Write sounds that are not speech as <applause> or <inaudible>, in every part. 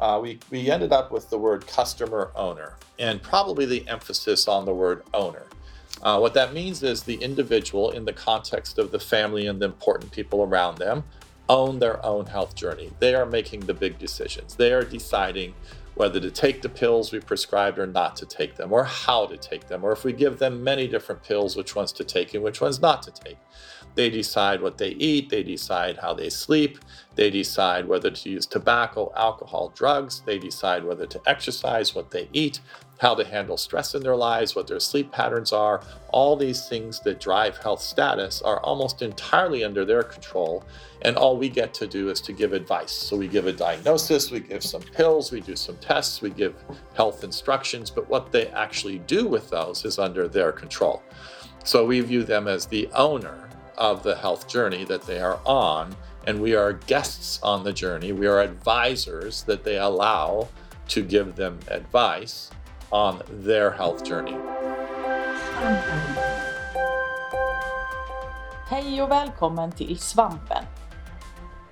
uh, we, we ended up with the word customer owner and probably the emphasis on the word owner. Uh, what that means is the individual, in the context of the family and the important people around them, own their own health journey. They are making the big decisions. They are deciding whether to take the pills we prescribed or not to take them, or how to take them, or if we give them many different pills, which ones to take and which ones not to take. They decide what they eat, they decide how they sleep, they decide whether to use tobacco, alcohol, drugs, they decide whether to exercise, what they eat, how to handle stress in their lives, what their sleep patterns are. All these things that drive health status are almost entirely under their control. And all we get to do is to give advice. So we give a diagnosis, we give some pills, we do some tests, we give health instructions, but what they actually do with those is under their control. So we view them as the owner of the health journey that they are on. And we are guests on the journey. We are advisors that they allow to give them advice on their health journey. Hej och välkommen till Svampen.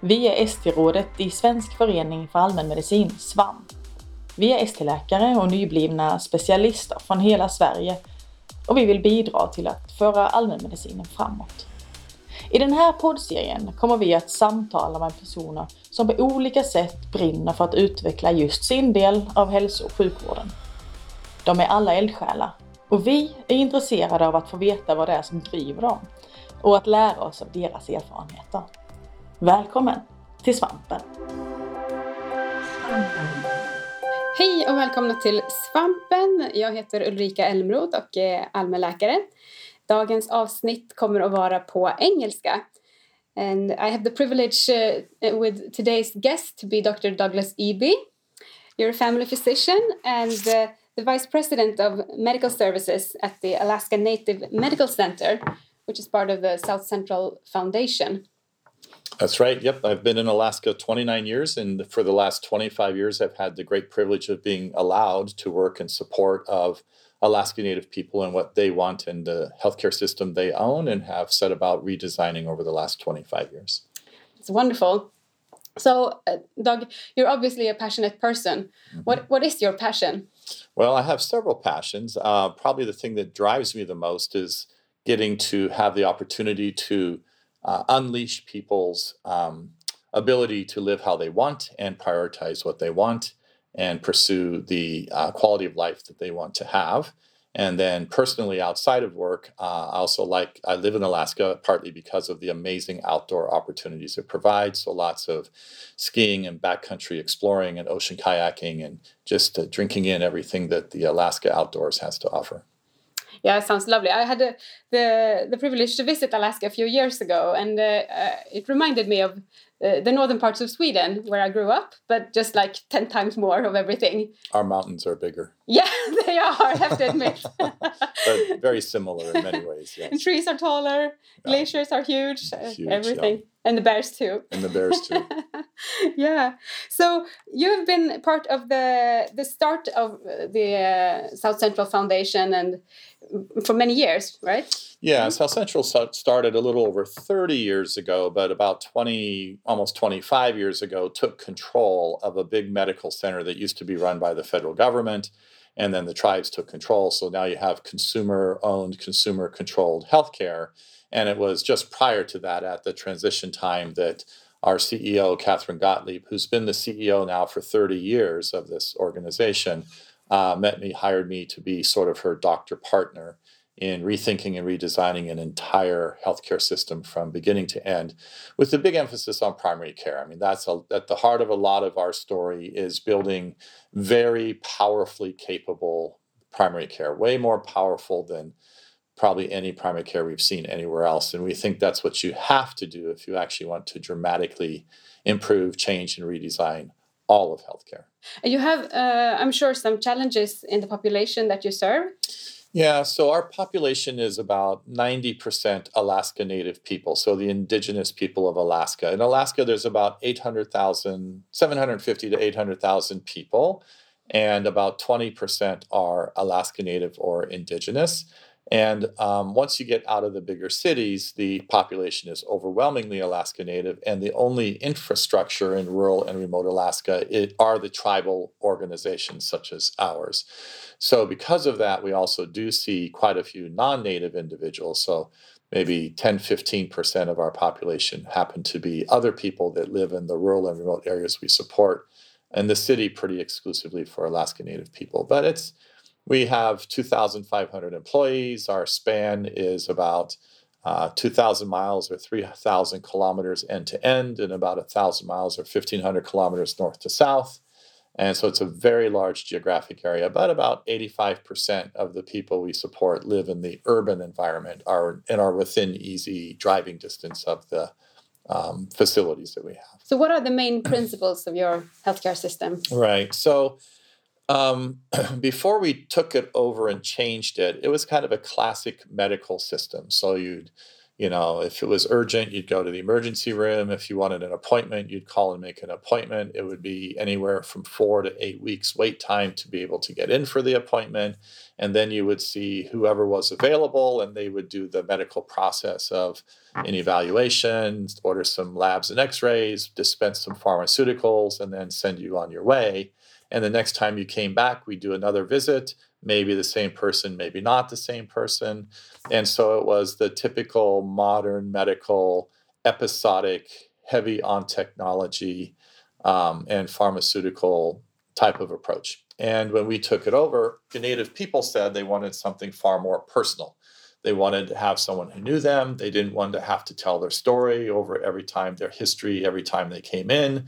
Vi är ST-rådet i Svensk förening för allmänmedicin, Svamp. Vi är ST-läkare och nyblivna specialister från hela Sverige och vi vill bidra till att föra allmänmedicinen framåt. I den här poddserien kommer vi att samtala med personer som på olika sätt brinner för att utveckla just sin del av hälso och sjukvården. De är alla eldsjälar och vi är intresserade av att få veta vad det är som driver dem och att lära oss av deras erfarenheter. Välkommen till Svampen! Hej och välkomna till Svampen! Jag heter Ulrika Elmroth och är allmänläkare. Dagens avsnitt kommer att vara på engelska. And I have the privilege uh, with today's guest to be Dr. Douglas Eby. You're a family physician and uh, the Vice President of Medical Services at the Alaska Native Medical Center, which is part of the South Central Foundation. That's right. Yep. I've been in Alaska 29 years, and for the last 25 years, I've had the great privilege of being allowed to work in support of Alaska Native people and what they want in the healthcare system they own and have set about redesigning over the last 25 years. It's wonderful. So, uh, Doug, you're obviously a passionate person. Mm-hmm. What what is your passion? Well, I have several passions. Uh, probably the thing that drives me the most is getting to have the opportunity to uh, unleash people's um, ability to live how they want and prioritize what they want and pursue the uh, quality of life that they want to have. And then personally, outside of work, uh, I also like, I live in Alaska partly because of the amazing outdoor opportunities it provides. So lots of skiing and backcountry exploring and ocean kayaking and just uh, drinking in everything that the Alaska outdoors has to offer. Yeah, it sounds lovely. I had a, the the privilege to visit Alaska a few years ago, and uh, uh, it reminded me of uh, the northern parts of Sweden where I grew up, but just like 10 times more of everything. Our mountains are bigger. Yeah, <laughs> they are, I have to admit. <laughs> <laughs> but very similar in many ways, yes. And trees are taller, glaciers are huge, uh, huge everything. Yeah. And the bears too. And the bears too. <laughs> yeah. So you have been part of the the start of the uh, South Central Foundation and for many years, right? Yeah, mm-hmm. South Central started a little over 30 years ago, but about 20, almost 25 years ago, took control of a big medical center that used to be run by the federal government. And then the tribes took control. So now you have consumer owned, consumer controlled healthcare. And it was just prior to that, at the transition time, that our CEO, Katherine Gottlieb, who's been the CEO now for 30 years of this organization, uh, met me, hired me to be sort of her doctor partner in rethinking and redesigning an entire healthcare system from beginning to end, with a big emphasis on primary care. I mean, that's a, at the heart of a lot of our story is building very powerfully capable primary care, way more powerful than probably any primary care we've seen anywhere else. And we think that's what you have to do if you actually want to dramatically improve, change, and redesign all of healthcare. And you have, uh, I'm sure, some challenges in the population that you serve. Yeah, so our population is about 90% Alaska Native people, so the indigenous people of Alaska. In Alaska, there's about 800,000, 750 to 800,000 people, and about 20% are Alaska Native or indigenous. And um, once you get out of the bigger cities, the population is overwhelmingly Alaska Native, and the only infrastructure in rural and remote Alaska it, are the tribal organizations such as ours. So, because of that, we also do see quite a few non Native individuals. So, maybe 10 15% of our population happen to be other people that live in the rural and remote areas we support, and the city pretty exclusively for Alaska Native people. But it's we have 2,500 employees. Our span is about uh, 2,000 miles or 3,000 kilometers end to end, and about 1,000 miles or 1,500 kilometers north to south. And so it's a very large geographic area, but about 85% of the people we support live in the urban environment are, and are within easy driving distance of the um, facilities that we have. So, what are the main principles of your healthcare system? Right. So, um, <clears throat> before we took it over and changed it, it was kind of a classic medical system. So you'd, you know, if it was urgent, you'd go to the emergency room. If you wanted an appointment, you'd call and make an appointment. It would be anywhere from four to eight weeks wait time to be able to get in for the appointment. And then you would see whoever was available and they would do the medical process of an evaluation, order some labs and x rays, dispense some pharmaceuticals, and then send you on your way. And the next time you came back, we do another visit, maybe the same person, maybe not the same person. And so it was the typical modern medical, episodic, heavy on technology um, and pharmaceutical type of approach. And when we took it over, the native people said they wanted something far more personal. They wanted to have someone who knew them. They didn't want to have to tell their story over every time, their history, every time they came in.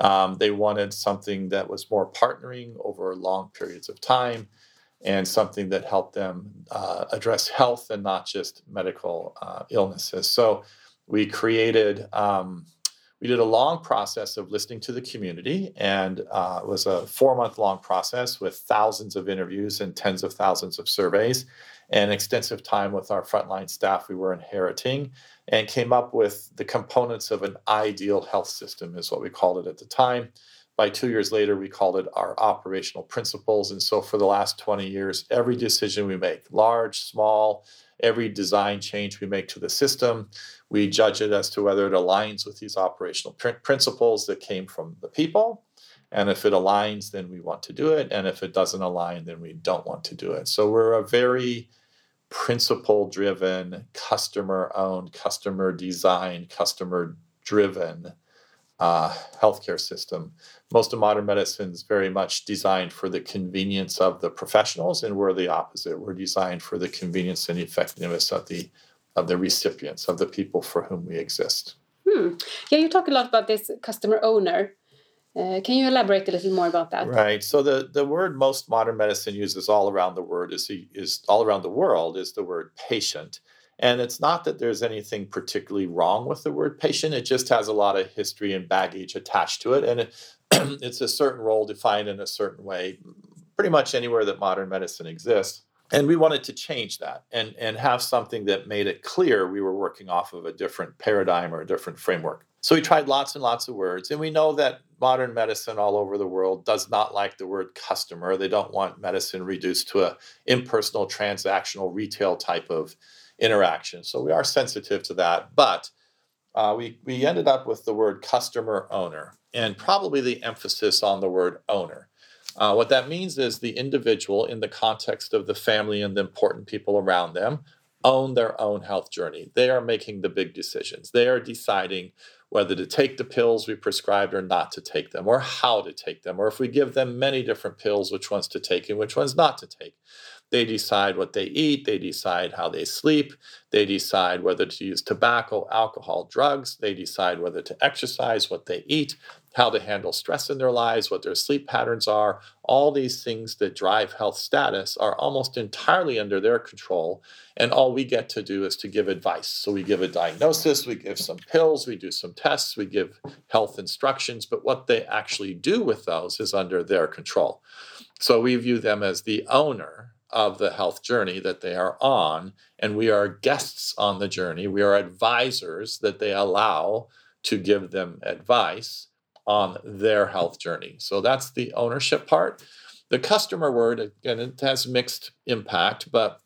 Um, they wanted something that was more partnering over long periods of time and something that helped them uh, address health and not just medical uh, illnesses. So we created, um, we did a long process of listening to the community, and uh, it was a four month long process with thousands of interviews and tens of thousands of surveys and extensive time with our frontline staff we were inheriting and came up with the components of an ideal health system, is what we called it at the time. By two years later, we called it our operational principles. And so for the last 20 years, every decision we make, large, small, every design change we make to the system, we judge it as to whether it aligns with these operational pr- principles that came from the people. And if it aligns, then we want to do it. And if it doesn't align, then we don't want to do it. So we're a very principle driven, customer owned, customer designed, customer driven uh, healthcare system. Most of modern medicine is very much designed for the convenience of the professionals, and we're the opposite. We're designed for the convenience and effectiveness of the of the recipients, of the people for whom we exist. Hmm. Yeah, you talk a lot about this customer owner. Uh, can you elaborate a little more about that? Right. So the, the word most modern medicine uses all around the word is is all around the world is the word patient. And it's not that there's anything particularly wrong with the word patient. It just has a lot of history and baggage attached to it. And it, <clears throat> it's a certain role defined in a certain way, pretty much anywhere that modern medicine exists. And we wanted to change that and, and have something that made it clear we were working off of a different paradigm or a different framework. So we tried lots and lots of words, and we know that modern medicine all over the world does not like the word customer. They don't want medicine reduced to a impersonal, transactional, retail type of interaction. So we are sensitive to that, but uh, we we ended up with the word customer owner, and probably the emphasis on the word owner. Uh, what that means is the individual, in the context of the family and the important people around them, own their own health journey. They are making the big decisions. They are deciding whether to take the pills we prescribed or not to take them, or how to take them, or if we give them many different pills, which ones to take and which ones not to take. They decide what they eat, they decide how they sleep, they decide whether to use tobacco, alcohol, drugs, they decide whether to exercise, what they eat, how to handle stress in their lives, what their sleep patterns are. All these things that drive health status are almost entirely under their control. And all we get to do is to give advice. So we give a diagnosis, we give some pills, we do some tests, we give health instructions, but what they actually do with those is under their control. So we view them as the owner of the health journey that they are on, and we are guests on the journey. We are advisors that they allow to give them advice on their health journey. So that's the ownership part. The customer word, again, it has mixed impact, but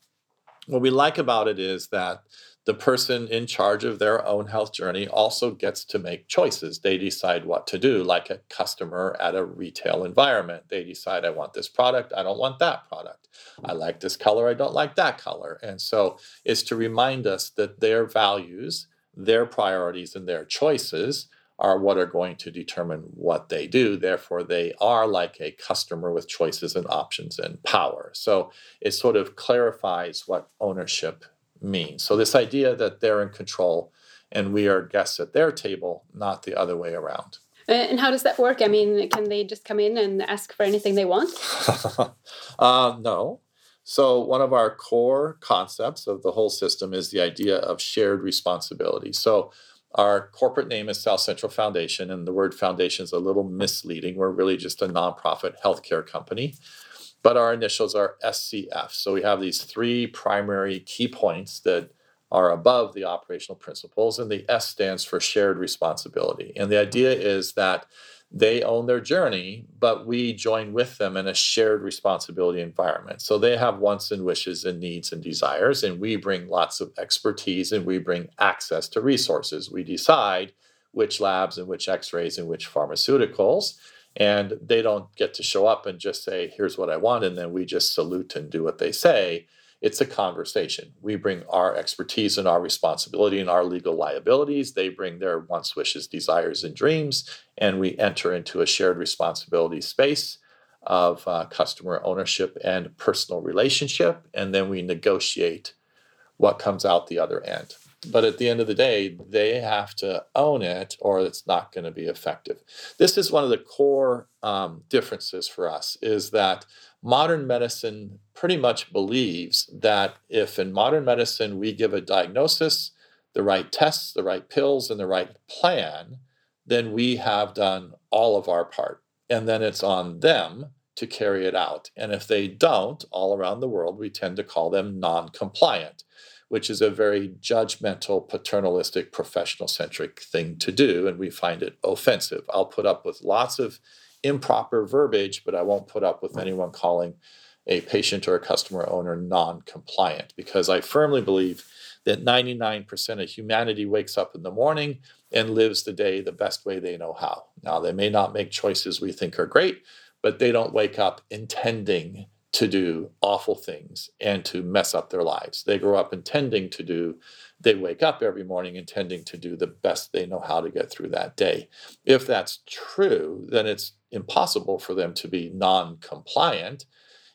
What we like about it is that the person in charge of their own health journey also gets to make choices. They decide what to do, like a customer at a retail environment. They decide, I want this product, I don't want that product. I like this color, I don't like that color. And so it's to remind us that their values, their priorities, and their choices are what are going to determine what they do. Therefore, they are like a customer with choices and options and power. So it sort of clarifies what ownership means. So, this idea that they're in control and we are guests at their table, not the other way around. And how does that work? I mean, can they just come in and ask for anything they want? <laughs> uh, no. So, one of our core concepts of the whole system is the idea of shared responsibility. So, our corporate name is South Central Foundation, and the word foundation is a little misleading. We're really just a nonprofit healthcare company, but our initials are SCF. So we have these three primary key points that are above the operational principles, and the S stands for shared responsibility. And the idea is that they own their journey, but we join with them in a shared responsibility environment. So they have wants and wishes and needs and desires, and we bring lots of expertise and we bring access to resources. We decide which labs and which x rays and which pharmaceuticals. And they don't get to show up and just say, here's what I want, and then we just salute and do what they say it's a conversation. We bring our expertise and our responsibility and our legal liabilities. They bring their wants, wishes, desires, and dreams, and we enter into a shared responsibility space of uh, customer ownership and personal relationship, and then we negotiate what comes out the other end. But at the end of the day, they have to own it or it's not going to be effective. This is one of the core um, differences for us is that modern medicine pretty much believes that if in modern medicine we give a diagnosis, the right tests, the right pills, and the right plan, then we have done all of our part. And then it's on them to carry it out. And if they don't, all around the world, we tend to call them non compliant, which is a very judgmental, paternalistic, professional centric thing to do. And we find it offensive. I'll put up with lots of improper verbiage, but I won't put up with anyone calling a patient or a customer owner non compliant because I firmly believe that 99% of humanity wakes up in the morning and lives the day the best way they know how. Now, they may not make choices we think are great, but they don't wake up intending to do awful things and to mess up their lives. They grow up intending to do, they wake up every morning intending to do the best they know how to get through that day. If that's true, then it's impossible for them to be non compliant.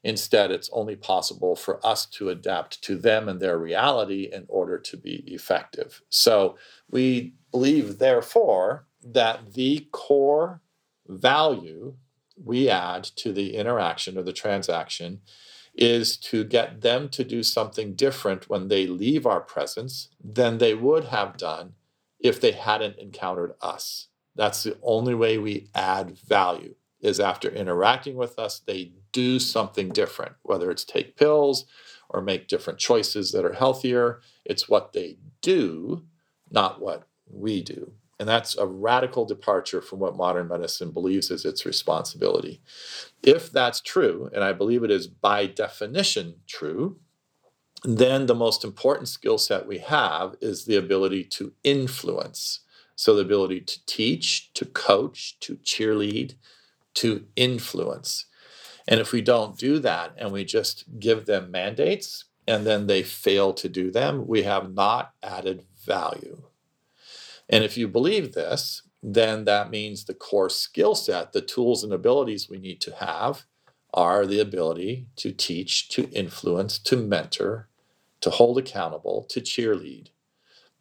Instead, it's only possible for us to adapt to them and their reality in order to be effective. So we believe, therefore, that the core value we add to the interaction or the transaction is to get them to do something different when they leave our presence than they would have done if they hadn't encountered us. That's the only way we add value is after interacting with us, they do something different, whether it's take pills or make different choices that are healthier. It's what they do, not what we do. And that's a radical departure from what modern medicine believes is its responsibility. If that's true, and I believe it is by definition true, then the most important skill set we have is the ability to influence. So, the ability to teach, to coach, to cheerlead, to influence. And if we don't do that and we just give them mandates and then they fail to do them, we have not added value. And if you believe this, then that means the core skill set, the tools and abilities we need to have are the ability to teach, to influence, to mentor, to hold accountable, to cheerlead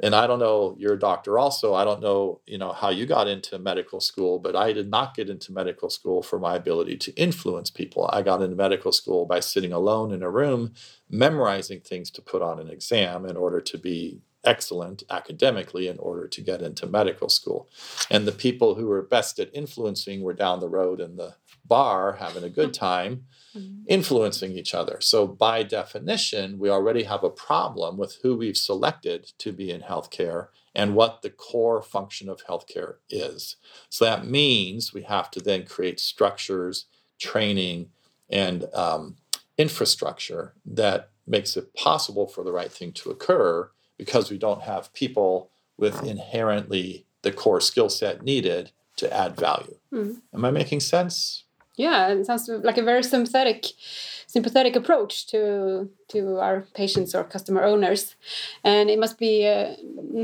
and I don't know, you're a doctor also. I don't know, you know, how you got into medical school, but I did not get into medical school for my ability to influence people. I got into medical school by sitting alone in a room, memorizing things to put on an exam in order to be excellent academically in order to get into medical school. And the people who were best at influencing were down the road in the bar having a good <laughs> time mm-hmm. influencing each other. So, by definition, we already have a problem with who we've selected to be in healthcare and what the core function of healthcare is. So, that means we have to then create structures, training, and um, infrastructure that makes it possible for the right thing to occur because we don't have people with inherently the core skill set needed to add value. Mm. Am I making sense? Yeah, it sounds like a very sympathetic sympathetic approach to to our patients or customer owners and it must be uh,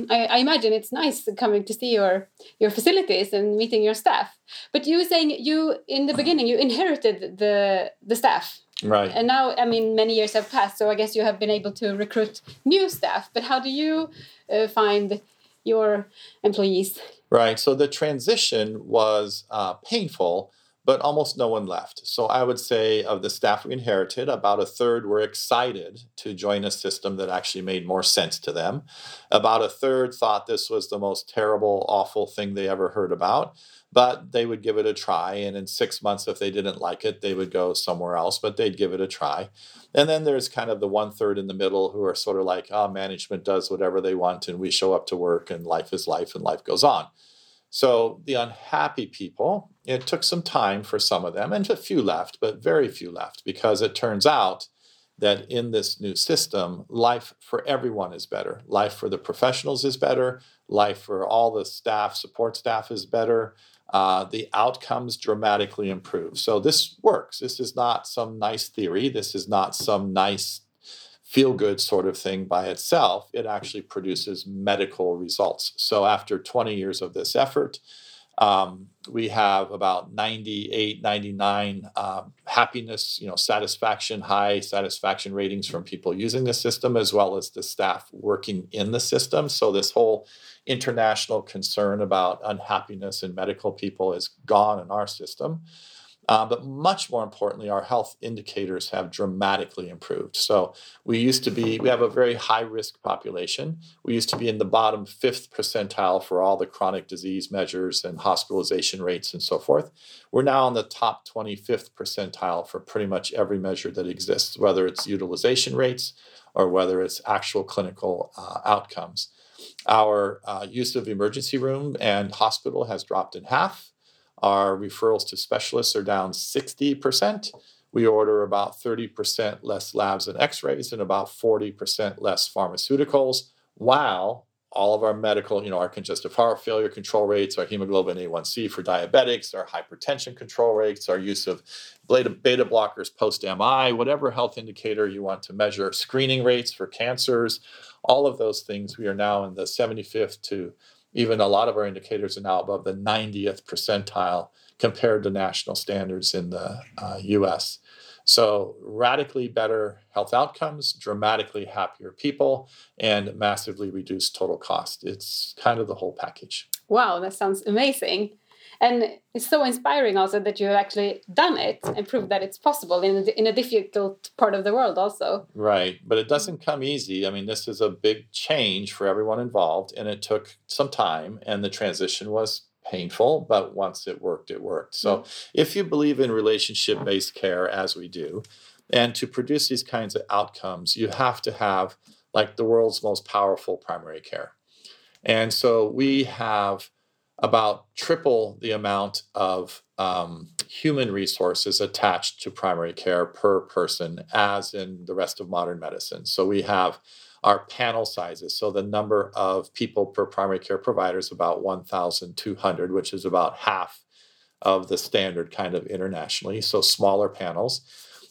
I, I, imagine it's nice coming to see your your facilities and meeting your staff but you were saying you in the beginning you inherited the the staff right and now i mean many years have passed so i guess you have been able to recruit new staff but how do you uh, find your employees right so the transition was uh, painful but almost no one left. So I would say of the staff we inherited, about a third were excited to join a system that actually made more sense to them. About a third thought this was the most terrible, awful thing they ever heard about, but they would give it a try. And in six months, if they didn't like it, they would go somewhere else, but they'd give it a try. And then there's kind of the one third in the middle who are sort of like, oh, management does whatever they want, and we show up to work, and life is life, and life goes on. So the unhappy people, it took some time for some of them, and a few left, but very few left, because it turns out that in this new system, life for everyone is better. Life for the professionals is better. Life for all the staff, support staff is better. Uh, the outcomes dramatically improve. So this works. This is not some nice theory. This is not some nice feel good sort of thing by itself, it actually produces medical results. So after 20 years of this effort, um, we have about 98, 99 um, happiness, you know, satisfaction, high satisfaction ratings from people using the system, as well as the staff working in the system. So this whole international concern about unhappiness in medical people is gone in our system. Uh, but much more importantly, our health indicators have dramatically improved. So we used to be, we have a very high risk population. We used to be in the bottom fifth percentile for all the chronic disease measures and hospitalization rates and so forth. We're now in the top 25th percentile for pretty much every measure that exists, whether it's utilization rates or whether it's actual clinical uh, outcomes. Our uh, use of emergency room and hospital has dropped in half. Our referrals to specialists are down 60%. We order about 30% less labs and x rays and about 40% less pharmaceuticals, while all of our medical, you know, our congestive heart failure control rates, our hemoglobin A1C for diabetics, our hypertension control rates, our use of beta, blockers post MI, whatever health indicator you want to measure, screening rates for cancers, all of those things, we are now in the 75th to even a lot of our indicators are now above the 90th percentile compared to national standards in the uh, US. So, radically better health outcomes, dramatically happier people, and massively reduced total cost. It's kind of the whole package. Wow, that sounds amazing and it's so inspiring also that you have actually done it and proved that it's possible in a, in a difficult part of the world also right but it doesn't mm-hmm. come easy i mean this is a big change for everyone involved and it took some time and the transition was painful but once it worked it worked so mm. if you believe in relationship based care as we do and to produce these kinds of outcomes you have to have like the world's most powerful primary care and so we have about triple the amount of um, human resources attached to primary care per person as in the rest of modern medicine. So we have our panel sizes. So the number of people per primary care provider is about 1,200, which is about half of the standard kind of internationally. So smaller panels.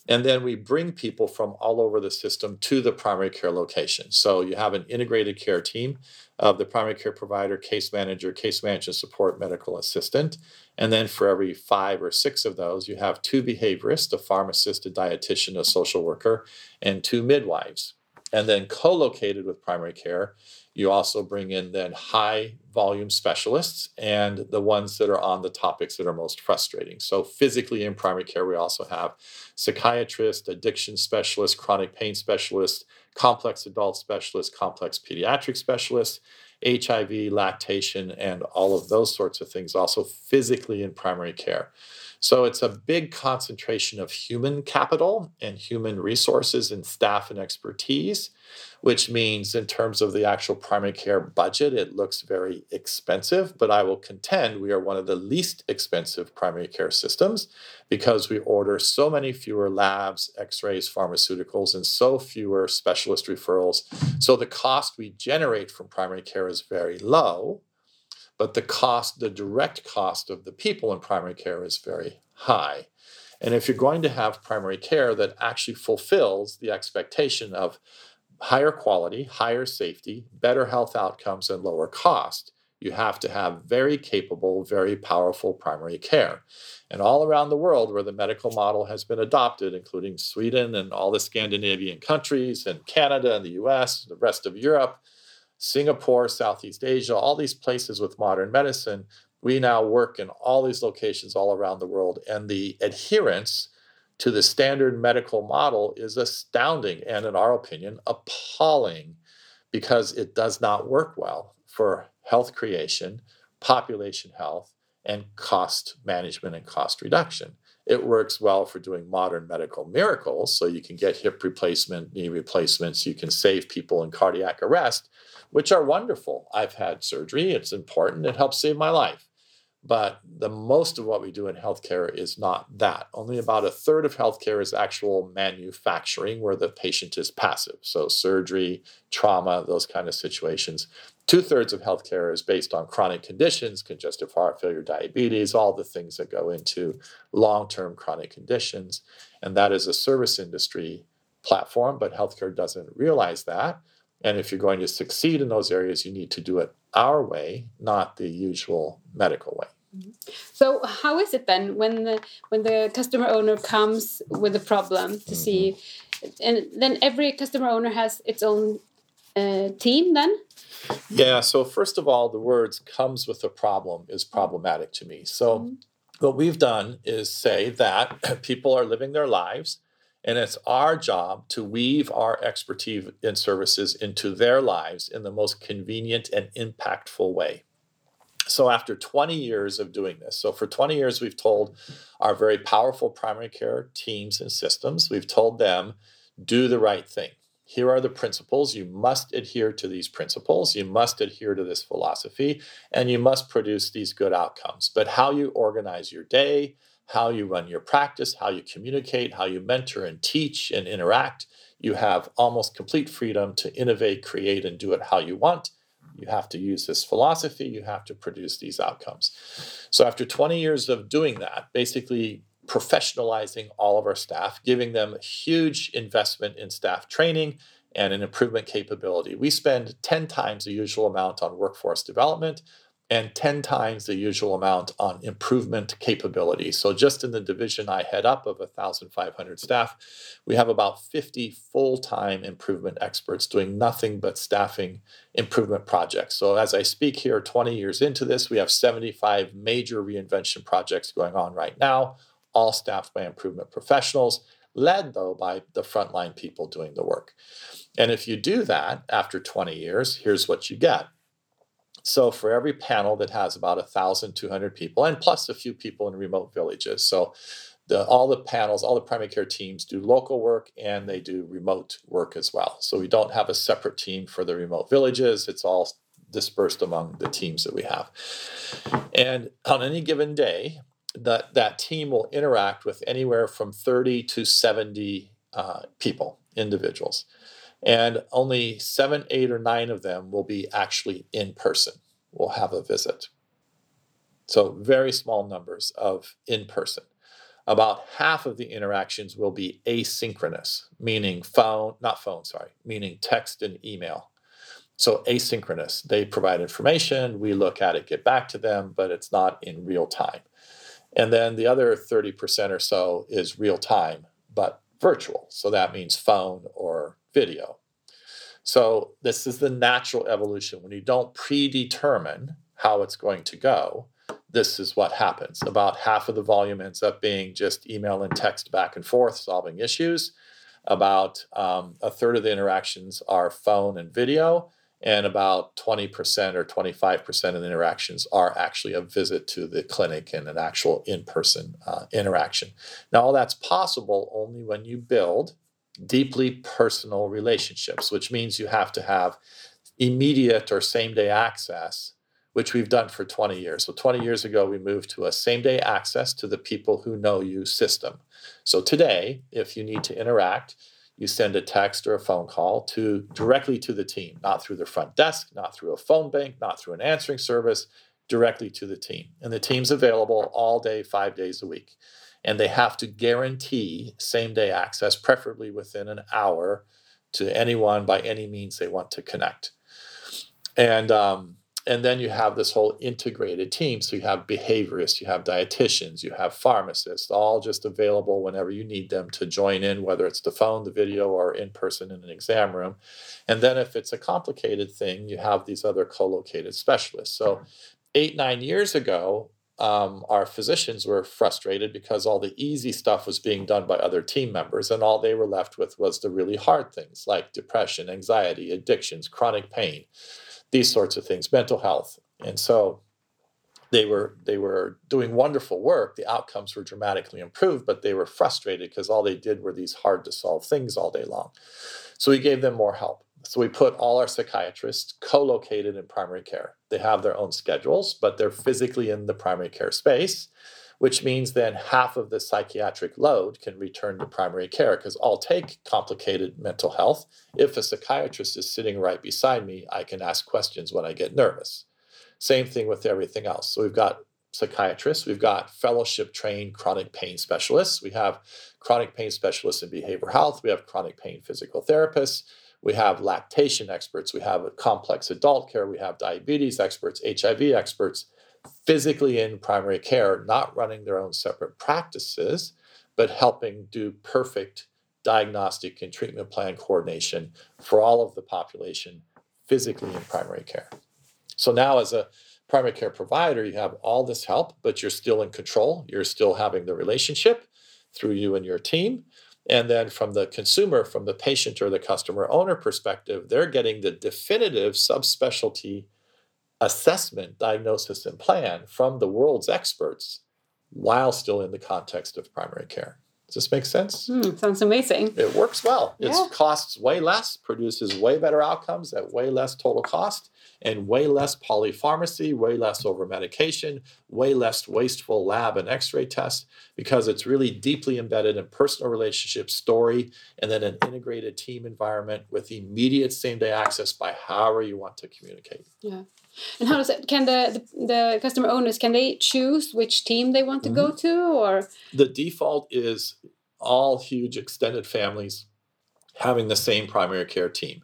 And then we bring people from all over the system to the primary care location. So you have an integrated care team of the primary care provider, case manager, case management support, medical assistant. And then for every five or six of those, you have two behaviorists, a pharmacist, a dietitian, a social worker, and two midwives. And then co located with primary care, you also bring in then high volume specialists and the ones that are on the topics that are most frustrating. So, physically in primary care, we also have psychiatrists, addiction specialists, chronic pain specialists, complex adult specialists, complex pediatric specialists, HIV, lactation, and all of those sorts of things, also physically in primary care. So it's a big concentration of human capital and human resources and staff and expertise, which means in terms of the actual primary care budget, it looks very expensive. But I will contend we are one of the least expensive primary care systems because we order so many fewer labs, x rays, pharmaceuticals, and so fewer specialist referrals. So the cost we generate from primary care is very low but the cost, the direct cost of the people in primary care is very high. And if you're going to have primary care that actually fulfills the expectation of higher quality, higher safety, better health outcomes, and lower cost, you have to have very capable, very powerful primary care. And all around the world where the medical model has been adopted, including Sweden and all the Scandinavian countries, and Canada and the US, the rest of Europe, Singapore, Southeast Asia, all these places with modern medicine, we now work in all these locations all around the world. And the adherence to the standard medical model is astounding and, in our opinion, appalling because it does not work well for health creation, population health, and cost management and cost reduction. It works well for doing modern medical miracles. So you can get hip replacement, knee replacements, you can save people in cardiac arrest which are wonderful. I've had surgery, it's important, it helps save my life. But the most of what we do in healthcare is not that. Only about a third of healthcare is actual manufacturing where the patient is passive. So, surgery, trauma, those kind of situations. Two thirds of healthcare is based on chronic conditions, congestive heart failure, diabetes, all the things that go into long term chronic conditions. And that is a service industry platform, but healthcare doesn't realize that. And if you're going to succeed in those areas, you need to do it our way, not the usual medical way. Mm-hmm. So how is it then when the when the customer owner comes with a problem to mm -hmm. see, and then every customer owner has its own uh, team then? Yeah. So first of all, the words "comes with a problem" is problematic to me. So mm -hmm. what we've done is say that <clears throat> people are living their lives and it's our job to weave our expertise and services into their lives in the most convenient and impactful way. So, after 20 years of doing this, so for 20 years, we've told our very powerful primary care teams and systems, we've told them, do the right thing. Here are the principles. You must adhere to these principles. You must adhere to this philosophy, and you must produce these good outcomes. But how you organize your day, how you run your practice, how you communicate, how you mentor and teach and interact. You have almost complete freedom to innovate, create, and do it how you want. You have to use this philosophy, you have to produce these outcomes. So, after 20 years of doing that, basically professionalizing all of our staff, giving them a huge investment in staff training and an improvement capability, we spend 10 times the usual amount on workforce development and 10 times the usual amount on improvement capability. So, just in the division I head up of 1,500 staff, we have about 50 full time improvement experts doing nothing but staffing improvement projects. So, as I speak here, 20 years into this, we have 75 major reinvention projects going on right now, all staffed by improvement professionals, led though by the frontline people doing the work. And if you do that after 20 years, here's what you get so for every panel that has about 1,200 people, and plus a few people in remote villages. So the, all the panels, all the primary care teams do local work and they do remote work as well. So we don't have a separate team for the remote villages. It's all dispersed among the teams that we have. And on any given day, that, that team will interact with anywhere from 30 to 70 uh, people, individuals and only seven, eight, or nine of them will be actually in person. We'll have a visit. So, very small numbers of in person. About half of the interactions will be asynchronous, meaning phone, not phone, sorry, meaning text and email. So, asynchronous. They provide information, we look at it, get back to them, but it's not in real time. And then the other 30% or so is real time, but virtual. So, that means phone or video. So, this is the natural evolution. When you don't predetermine how it's going to go, this is what happens. About half of the volume ends up being just email and text back and forth, solving issues. About um, a third of the interactions are phone and video, and about 20% or 25% of the interactions are actually a visit to the clinic and an actual in person uh, interaction. Now, all that's possible only when you build deeply personal relationships, which means you have to have immediate or same day access, which we've done for 20 years. So, 20 years ago, we moved to a same day access to the people who know you system. So, today, if you need to interact, you send a text or a phone call to directly to the team, not through the front desk, not through a phone bank, not through an answering service, directly to the team. And the team's available all day, five days a week. And they have to guarantee same day access, preferably within an hour, to anyone by any means they want to connect. And um, and then you have this whole integrated team. So you have behaviorists, you have dietitians, you have pharmacists, all just available whenever you need them to join in, whether it's the phone, the video, or in person in an exam room. And then if it's a complicated thing, you have these other co located specialists. So eight, nine years ago, um, our physicians were frustrated because all the easy stuff was being done by other team members, and all they were left with was the really hard things like depression, anxiety, addictions, chronic pain these sorts of things, mental health. And so they were they were doing wonderful work. The outcomes were dramatically improved, but they were frustrated because all they did were these hard to solve things all day long. So we gave them more help. So we put all our psychiatrists co-located in primary care. They have their own schedules, but they're physically in the primary care space which means then half of the psychiatric load can return to primary care because I'll take complicated mental health. If a psychiatrist is sitting right beside me, I can ask questions when I get nervous. Same thing with everything else. So we've got psychiatrists, we've got fellowship trained chronic pain specialists, we have chronic pain specialists in behavioral health, we have chronic pain physical therapists. We have lactation experts, we have complex adult care, we have diabetes experts, HIV experts, physically in primary care, not running their own separate practices, but helping do perfect diagnostic and treatment plan coordination for all of the population physically in primary care. So now, as a primary care provider, you have all this help, but you're still in control. You're still having the relationship through you and your team. And then from the consumer, from the patient or the customer owner perspective, they're getting the definitive subspecialty assessment, diagnosis, and plan from the world's experts while still in the context of primary care. Does this make sense? Mm, sounds amazing. It works well. Yeah. It costs way less, produces way better outcomes at way less total cost, and way less polypharmacy, way less over medication, way less wasteful lab and x ray tests because it's really deeply embedded in personal relationship story and then an integrated team environment with immediate same day access by however you want to communicate. Yeah. And how does it? Can the, the, the customer owners can they choose which team they want to mm -hmm. go mm-hmm. to, or the default is all huge extended families having the same primary care team.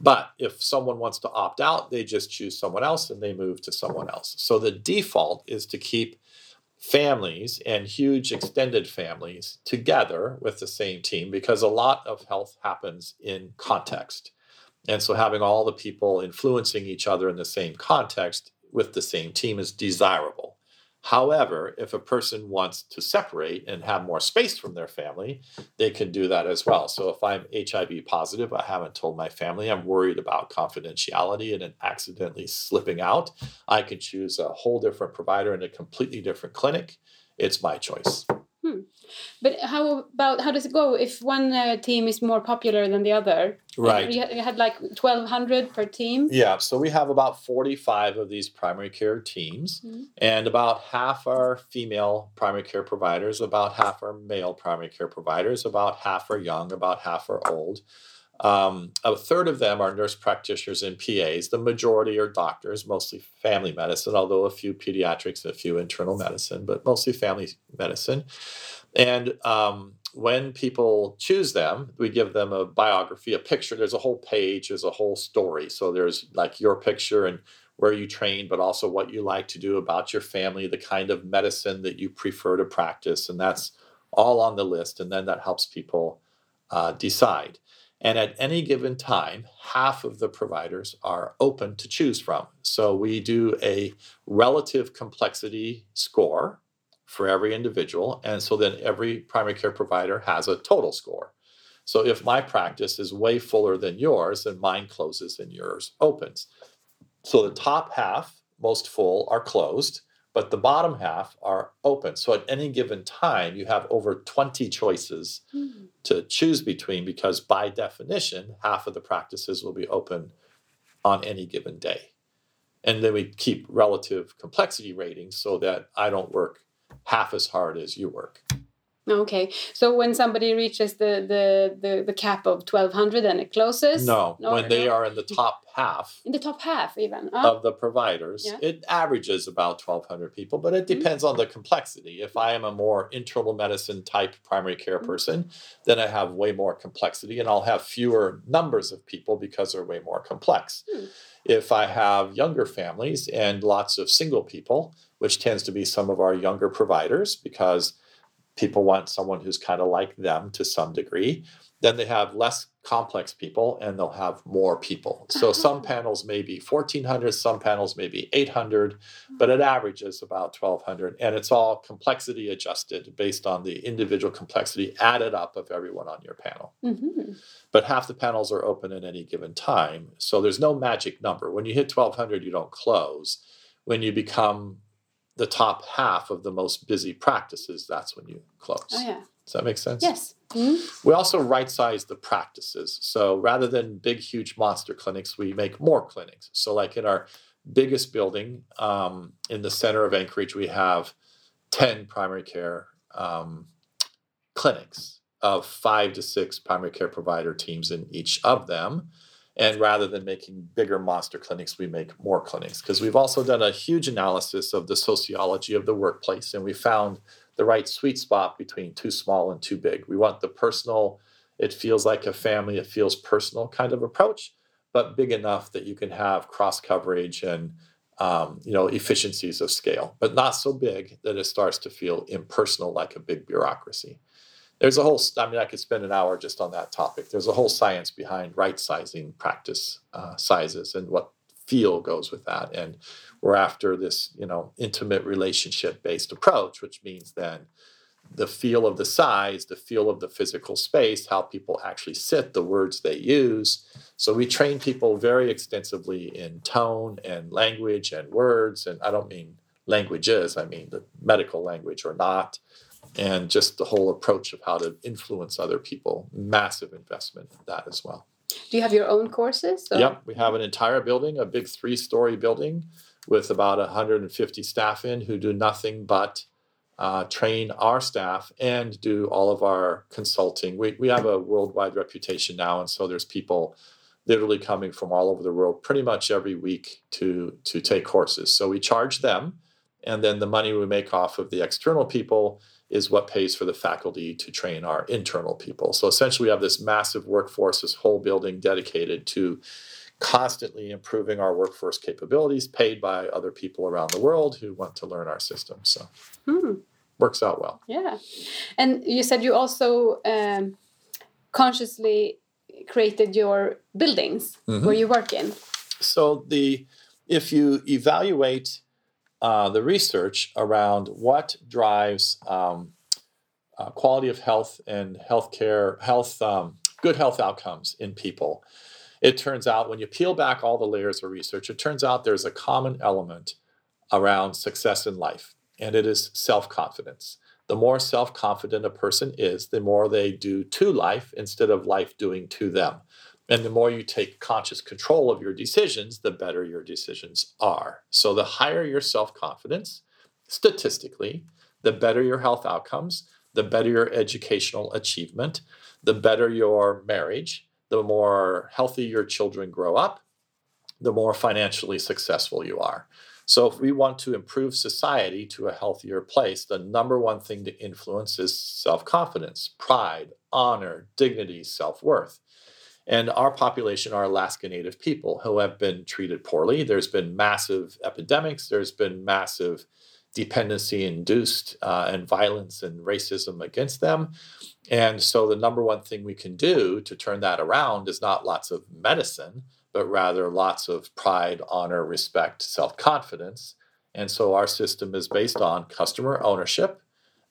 But if someone wants to opt out, they just choose someone else and they move to someone else. So the default is to keep families and huge extended families together with the same team because a lot of health happens in context. And so having all the people influencing each other in the same context with the same team is desirable. However, if a person wants to separate and have more space from their family, they can do that as well. So if I'm HIV positive, I haven't told my family, I'm worried about confidentiality and it accidentally slipping out, I can choose a whole different provider in a completely different clinic. It's my choice. But how about how does it go if one uh, team is more popular than the other? Right. You had like twelve hundred per team. Yeah. So we have about forty-five of these primary care teams, mm -hmm. and about half are female primary care providers, about half are male primary care providers, about half are young, about half are old. Um, a third of them are nurse practitioners and PAs. The majority are doctors, mostly family medicine, although a few pediatrics and a few internal medicine, but mostly family medicine. And um, when people choose them, we give them a biography, a picture. There's a whole page, there's a whole story. So there's like your picture and where you train, but also what you like to do about your family, the kind of medicine that you prefer to practice. And that's all on the list. And then that helps people uh, decide. And at any given time, half of the providers are open to choose from. So we do a relative complexity score for every individual. And so then every primary care provider has a total score. So if my practice is way fuller than yours, then mine closes and yours opens. So the top half, most full, are closed, but the bottom half are open. So at any given time, you have over 20 choices Mm. to choose between because by definition, half of the practices will be open on any given day. And then we keep relative complexity ratings so that I don't work half as hard as you work. Okay, so when somebody reaches the the the, the cap of twelve hundred, and it closes. No, No, when they no. are in the top half in the top half, even. Ah, of the providers, Yeah. it averages about 1,200 people, but it depends on the complexity. If I am a more internal medicine type primary care Mhm. person, then I have way more complexity and I'll have fewer numbers of people because they're way more complex. Hmm. If I have younger families and lots of single people, which tends to be some of our younger providers because people want someone who's kind of like them to some degree, then they have less complex people and they'll have more people. So some Uh-huh. panels may be 1400, some panels may be 800, but it averages about 1200 and it's all complexity adjusted based on the individual complexity added up of everyone on your panel. mhm. But half the panels are open at any given time. So there's no magic number. When you hit 1200, you don't close. When you become the top half of the most busy practices, that's when you close. Oh yeah. Does that make sense? Yes. Mhm. We also right size the practices. So rather than big, huge monster clinics, we make more clinics. So, like in our biggest building um, in the center of Anchorage, we have 10 primary care um, clinics of five to six primary care provider teams in each of them. And rather than making bigger monster clinics, we make more clinics because we've also done a huge analysis of the sociology of the workplace and we found the right sweet spot between too small and too big. We want the personal, it feels like a family, it feels personal kind of approach, but big enough that you can have cross coverage and um, you know efficiencies of scale, but not so big that it starts to feel impersonal like a big bureaucracy. There's a whole, I mean, I could spend an hour just on that topic. There's a whole science behind right sizing practice uh, sizes and what feel goes with that. And we're after this, you know, intimate relationship based approach, which means then the feel of the size, the feel of the physical space, how people actually sit, the words they use. So we train people very extensively in tone and language and words. And I don't mean languages, I mean the medical language or not. And just the whole approach of how to influence other people. Massive investment in that as well. Do you have your own courses? or- Yep, we have an entire building, a big three-story building with about 150 staff in who do nothing but uh, train our staff and do all of our consulting. We, we have a worldwide reputation now, and so there's people literally coming from all over the world pretty much every week to to take courses. So we charge them, and then the money we make off of the external people is what pays for the faculty to train our internal people. So essentially, we have this massive workforce, this whole building dedicated to constantly improving our workforce capabilities, paid by other people around the world who want to learn our system. So Hmm. works out well. Yeah, and you said you also um, consciously created your buildings Mhm. where you work in. So the if you evaluate uh, the research around what drives um, uh, quality of health and healthcare health um, good health outcomes in people, it turns out when you peel back all the layers of research, it turns out there's a common element around success in life, and it is self confidence. The more self confident a person is, the more they do to life instead of life doing to them. And the more you take conscious control of your decisions, the better your decisions are. So, the higher your self confidence, statistically, the better your health outcomes, the better your educational achievement, the better your marriage, the more healthy your children grow up, the more financially successful you are. So, if we want to improve society to a healthier place, the number one thing to influence is self confidence, pride, honor, dignity, self worth. And our population are Alaska Native people who have been treated poorly. There's been massive epidemics, there's been massive dependency induced uh, and violence and racism against them. And so, the number one thing we can do to turn that around is not lots of medicine, but rather lots of pride, honor, respect, self confidence. And so, our system is based on customer ownership.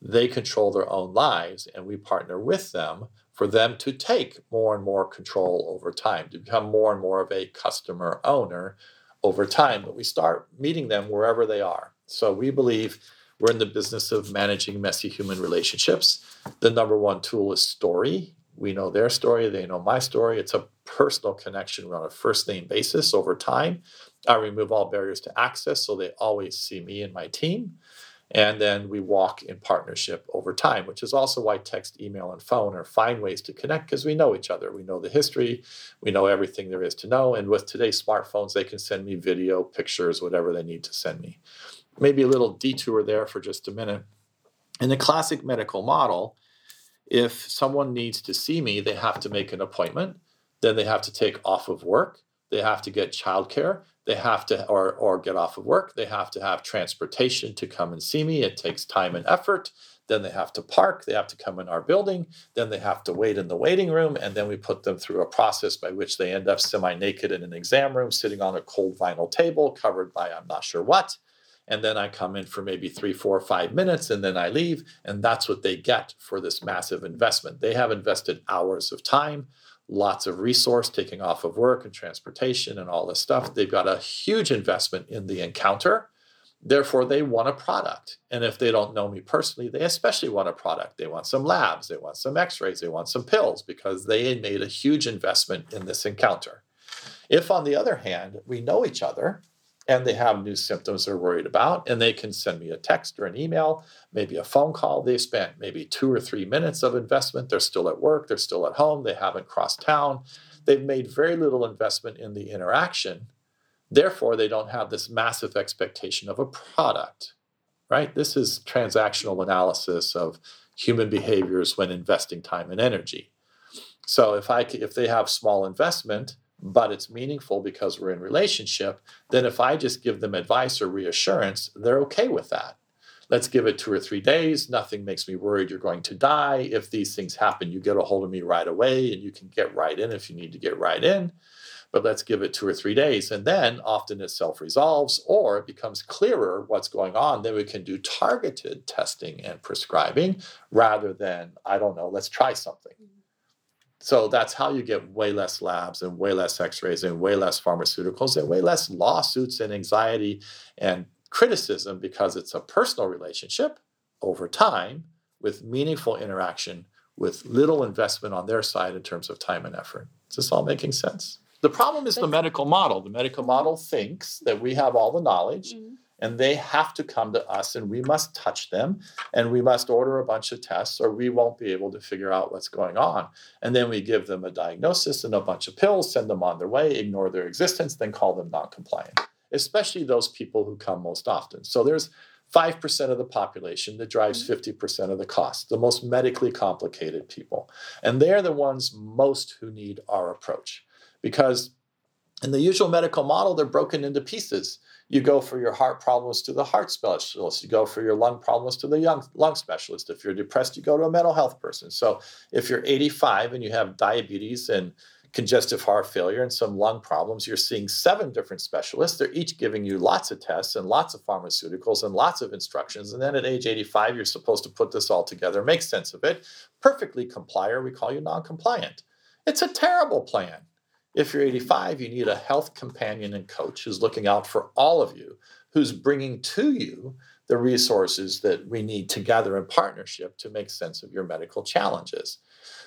They control their own lives, and we partner with them for them to take more and more control over time, to become more and more of a customer owner over time. But we start meeting them wherever they are. So we believe we're in the business of managing messy human relationships. The number one tool is story. We know their story, they know my story. It's a personal connection We're on a first name basis over time. I remove all barriers to access so they always see me and my team. And then we walk in partnership over time, which is also why text, email, and phone are fine ways to connect because we know each other. We know the history, we know everything there is to know. And with today's smartphones, they can send me video, pictures, whatever they need to send me. Maybe a little detour there for just a minute. In the classic medical model, if someone needs to see me, they have to make an appointment, then they have to take off of work, they have to get childcare, they have to or or get off of work. They have to have transportation to come and see me. It takes time and effort. Then they have to park. They have to come in our building. Then they have to wait in the waiting room. And then we put them through a process by which they end up semi-naked in an exam room sitting on a cold vinyl table covered by i'm not sure what. And then i come in for maybe three four five minutes and then i leave. And that's what they get for this massive investment. They have invested hours of time lots of resource taking off of work and transportation and all this stuff. They've got a huge investment in the encounter. Therefore, they want a product. And if they don't know me personally, they especially want a product. They want some labs, they want some x rays, they want some pills because they made a huge investment in this encounter. If, on the other hand, we know each other and they have new symptoms they're worried about, and they can send me a text or an email, maybe a phone call. They spent maybe two or three minutes of investment. They're still at work, they're still at home, they haven't crossed town. They've made very little investment in the interaction. Therefore, they don't have this massive expectation of a product, right? This is transactional analysis of human behaviors when investing time and energy. So if I if they have small investment, but it's meaningful because we're in relationship, then if I just give them advice or reassurance, they're okay with that. Let's give it two or three days. Nothing makes me worried you're going to die. If these things happen, you get a hold of me right away and you can get right in if you need to get right in. But let's give it two or three days. And then often it self resolves or it becomes clearer what's going on. Then we can do targeted testing and prescribing rather than, I don't know, let's try something. So that's how you get way less labs and way less x rays and way less pharmaceuticals and way less lawsuits and anxiety and criticism because it's a personal relationship over time with meaningful interaction with little investment on their side in terms of time and effort. Is this all making sense? The problem is the medical model. The medical model thinks that we have all the knowledge. Mm-hmm and they have to come to us and we must touch them and we must order a bunch of tests or we won't be able to figure out what's going on and then we give them a diagnosis and a bunch of pills send them on their way ignore their existence then call them non-compliant especially those people who come most often so there's 5% of the population that drives 50% mm-hmm. of the cost, the most medically complicated people. And they're the ones most who need our approach because in the usual medical model, they're broken into pieces. You go for your heart problems to the heart specialist. You go for your lung problems to the young lung specialist. If you're depressed, you go to a mental health person. So if you're 85 and you have diabetes and congestive heart failure and some lung problems, you're seeing seven different specialists. They're each giving you lots of tests and lots of pharmaceuticals and lots of instructions. And then at age 85, you're supposed to put this all together, make sense of it, perfectly comply, or we call you non compliant. It's a terrible plan. If you're 85, you need a health companion and coach who's looking out for all of you, who's bringing to you the resources that we need together in partnership to make sense of your medical challenges.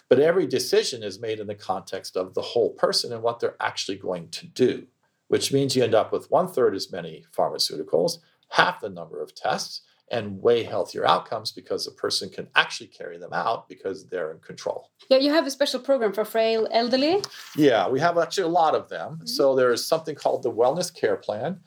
But every decision is made in the context of the whole person and what they're actually going to do, which means you end up with one third as many pharmaceuticals, half the number of tests, and way healthier outcomes because the person can actually carry them out because they're in control. Yeah, you have a special program for frail elderly. Yeah, we have actually a lot of them. Mm-hmm. So there's something called the Wellness Care Plan.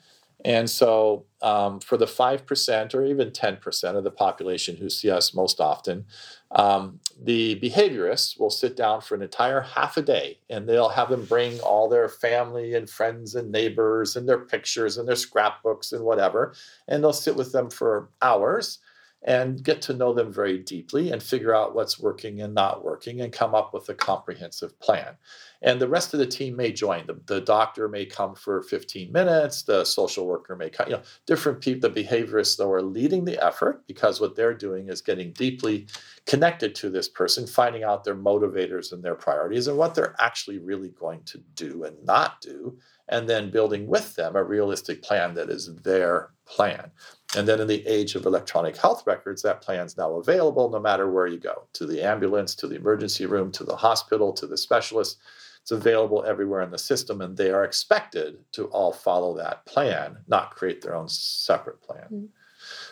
And so, um, for the 5% or even 10% of the population who see us most often, um, the behaviorists will sit down for an entire half a day and they'll have them bring all their family and friends and neighbors and their pictures and their scrapbooks and whatever. And they'll sit with them for hours and get to know them very deeply and figure out what's working and not working and come up with a comprehensive plan. And the rest of the team may join. The, the doctor may come for 15 minutes, the social worker may come, you know, different people, the behaviorists though are leading the effort because what they're doing is getting deeply connected to this person, finding out their motivators and their priorities and what they're actually really going to do and not do, and then building with them a realistic plan that is their plan. And then in the age of electronic health records, that plan is now available no matter where you go to the ambulance, to the emergency room, to the hospital, to the specialist. It's available everywhere in the system, and they are expected to all follow that plan, not create their own separate plan. Mm-hmm.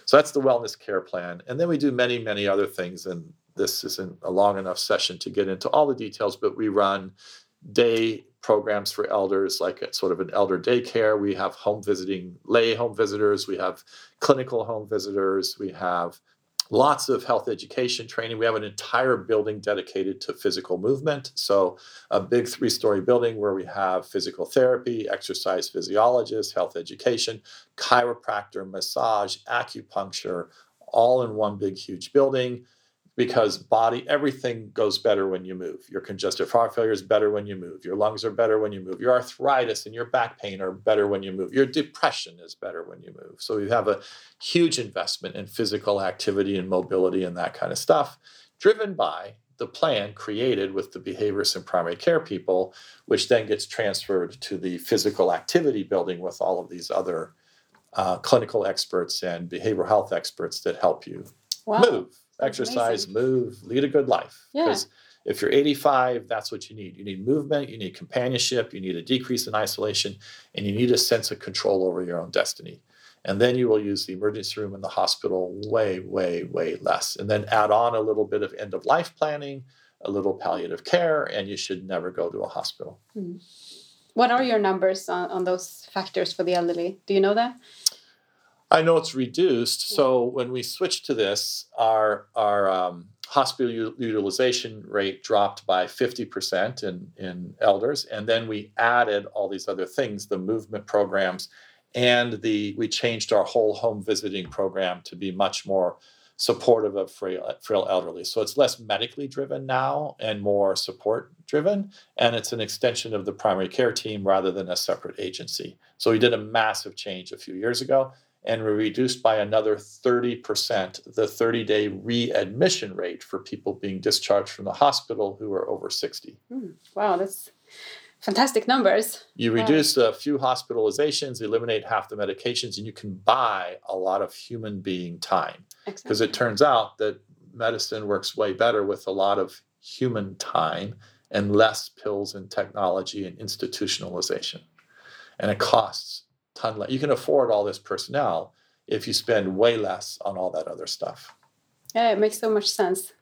So that's the wellness care plan. And then we do many, many other things. And this isn't a long enough session to get into all the details, but we run day programs for elders, like a, sort of an elder daycare. We have home visiting lay home visitors. We have clinical home visitors. We have lots of health education training. We have an entire building dedicated to physical movement. So, a big three story building where we have physical therapy, exercise physiologist, health education, chiropractor, massage, acupuncture, all in one big, huge building because body everything goes better when you move. Your congestive heart failure is better when you move. Your lungs are better when you move. Your arthritis and your back pain are better when you move. Your depression is better when you move. So you have a huge investment in physical activity and mobility and that kind of stuff driven by the plan created with the behaviorists and primary care people which then gets transferred to the physical activity building with all of these other uh, clinical experts and behavioral health experts that help you wow. move exercise, amazing. move, lead a good life. Because yeah. if you're 85, that's what you need. You need movement, you need companionship, you need a decrease in isolation, and you need a sense of control over your own destiny. And then you will use the emergency room in the hospital way, way, way less. And then add on a little bit of end of life planning, a little palliative care, and you should never go to a hospital. Hmm. What are your numbers on, on those factors for the elderly? Do you know that? I know it's reduced. So when we switched to this, our our um, hospital u- utilization rate dropped by 50% in, in elders. And then we added all these other things, the movement programs, and the we changed our whole home visiting program to be much more supportive of frail, frail elderly. So it's less medically driven now and more support driven. And it's an extension of the primary care team rather than a separate agency. So we did a massive change a few years ago and we reduced by another 30% the 30 day readmission rate for people being discharged from the hospital who are over 60. Mm, wow, that's fantastic numbers. You wow. reduce a few hospitalizations, eliminate half the medications, and you can buy a lot of human being time. Because it turns out that medicine works way better with a lot of human time and less pills and technology and institutionalization. And it costs ton less. You can afford all this personnel if you spend way less on all that other stuff. Yeah, it makes so much sense.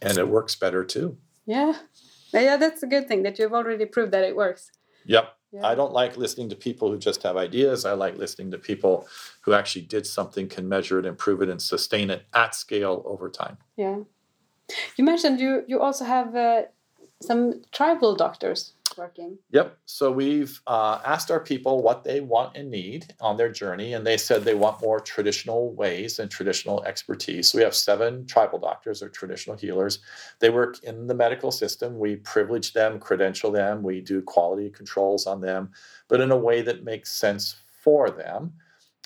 And it works better too. Yeah. Yeah, that's a good thing that you've already proved that it works. Yep. Yeah. I don't like listening to people who just have ideas. I like listening to people who actually did something, can measure it, improve it, and sustain it at scale over time. Yeah. You mentioned you you also have uh, some tribal doctors working. Yep. So we've uh, asked our people what they want and need on their journey, and they said they want more traditional ways and traditional expertise. So we have seven tribal doctors or traditional healers. They work in the medical system. We privilege them, credential them, we do quality controls on them, but in a way that makes sense for them.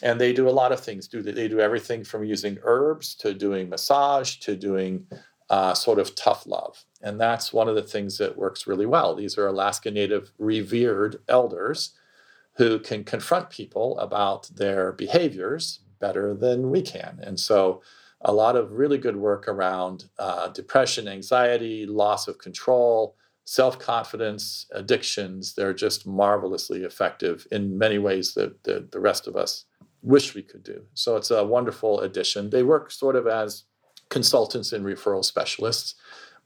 And they do a lot of things. Do they do everything from using herbs to doing massage to doing uh, sort of tough love. And that's one of the things that works really well. These are Alaska Native revered elders who can confront people about their behaviors better than we can. And so, a lot of really good work around uh, depression, anxiety, loss of control, self confidence, addictions. They're just marvelously effective in many ways that the, the rest of us wish we could do. So, it's a wonderful addition. They work sort of as consultants and referral specialists,